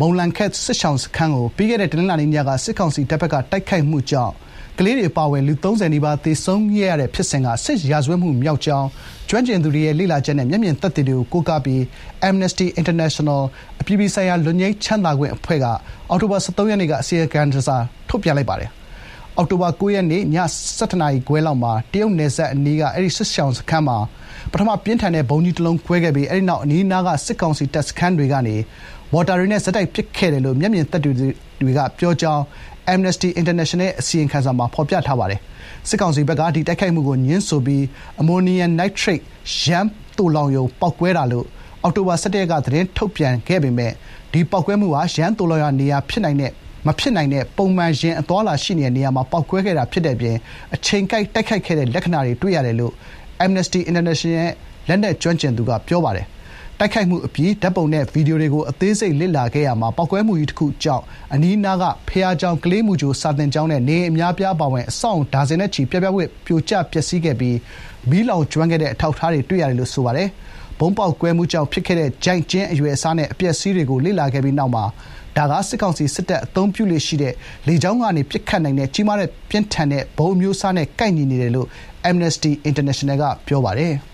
မုန်လန်ခက်စစ်ရှောင်စခန်းကိုပြီးခဲ့တဲ့တနင်္လာနေ့ညကစစ်ကောင်စီတပ်ဘက်ကတိုက်ခိုက်မှုကြောင့်ကလေးတွေအပါအဝင်လူ၃၀နီးပါးသေဆုံးခဲ့ရတဲ့ဖြစ်စဉ်ကစစ်ရာဇဝတ်မှုမြောက်ကြောင်းကျွမ်းကျင်သူတွေရဲ့လေ့လာချက်နဲ့မျက်မြင်သက်သေတွေကိုကိုးကားပြီး Amnesty International အပြည်ပြည်ဆိုင်ရာလွတ်ငြိမ်းချမ်းသာခွင့်အဖွဲ့ကအောက်တိုဘာ၁၃ရက်နေ့ကအစီရင်ခံစာထုတ်ပြန်လိုက်ပါတယ်။ အောက်တိုဘာ ၉ ရက်နေ့ ည ၁၁ နာရီခွဲလောက်မှာ တရုတ်နယ်စပ်အနီးက အဲဒီ စစ်ရှောင်စခန်းမှာ ပထမ ပြင်းထန်တဲ့ ဗုံးကြီးတလုံးကွဲခဲ့ပြီး အဲဒီနောက် အနီးနားက စစ်ကောင်စီတပ်စခန်းတွေကနေ မော်တာတွေနဲ့ ဆက်တိုက်ပစ်ခဲ့တယ်လို့ မျက်မြင်သက်သေတွေက ပြောကြောင်း Amnesty International ရဲ့ အစီရင်ခံစာမှာ ဖော်ပြထားပါတယ်။စစ်ကောင်စီဘက်က ဒီတိုက်ခိုက်မှုကို ငြင်းဆိုပြီး အမိုနီယမ်နိုက်ထရိတ် ယမ်းသိုလှောင်ရုံ ပေါက်ကွဲတာလို့ အောက်တိုဘာ ၁၁ ရက်က သတင်းထုတ်ပြန်ခဲ့ပေမယ့် ဒီပေါက်ကွဲမှုဟာ ယမ်းသိုလှောင်ရာနေရာ ဖြစ်နိုင်တဲ့ မဖြစ်နိုင်တဲ့ပုံမှန်ယာဉ်အသွားအလာရှိနေတဲ့နေရာမှာပေါက်ကွဲခဲ့တာဖြစ်တဲ့အပြင် အချိန်ကိုက်တိုက်ခိုက်ခဲ့တဲ့လက္ခဏာတွေတွေ့ရတယ်လို့ Amnesty International ရဲ့လက်နက်ကျွမ်းကျင်သူကပြောပါတယ်။တိုက်ခိုက်မှုအပြီးဓာတ်ပုံနဲ့ဗွီဒီယိုတွေကိုအသေးစိတ်လေ့လာခဲ့ရာမှာပေါက်ကွဲမှုကြီးတခုကြောင့်အနီးနားကဘုရားကျောင်း၊ကလေးမူကြိုစာသင်ကျောင်းနဲ့နေအိမ်အများအပြားအပါအဝင်အဆောက်အဦးဒါဇင်နဲ့ချီပြားပြားပွင့်ပြိုကျပျက်စီးခဲ့ပြီးမီးလောင်ကျွမ်းခဲ့တဲ့အထောက်အထားတွေတွေ့ရတယ်လို့ဆိုပါတယ်။ ဗုံးပေါက်ကွဲမှုကြောင့်ဖြစ်ခဲ့တဲ့ချိုင့်ကျင်းအရွယ်အစားနဲ့ အပျက်အစီးတွေကို လေ့လာခဲ့ပြီးနောက်မှာ ဒါက စစ်ကောင်စီစစ်တပ် အသုံးပြုလေ့ရှိတဲ့ လေကြောင်းကနေ ပစ်ခတ်နိုင်တဲ့ ကြီးမားတဲ့ ပြင်းထန်တဲ့ ဗုံးအမျိုးအစားနဲ့ ကိုက်ညီနေတယ်လို့ Amnesty International က ပြောပါတယ်။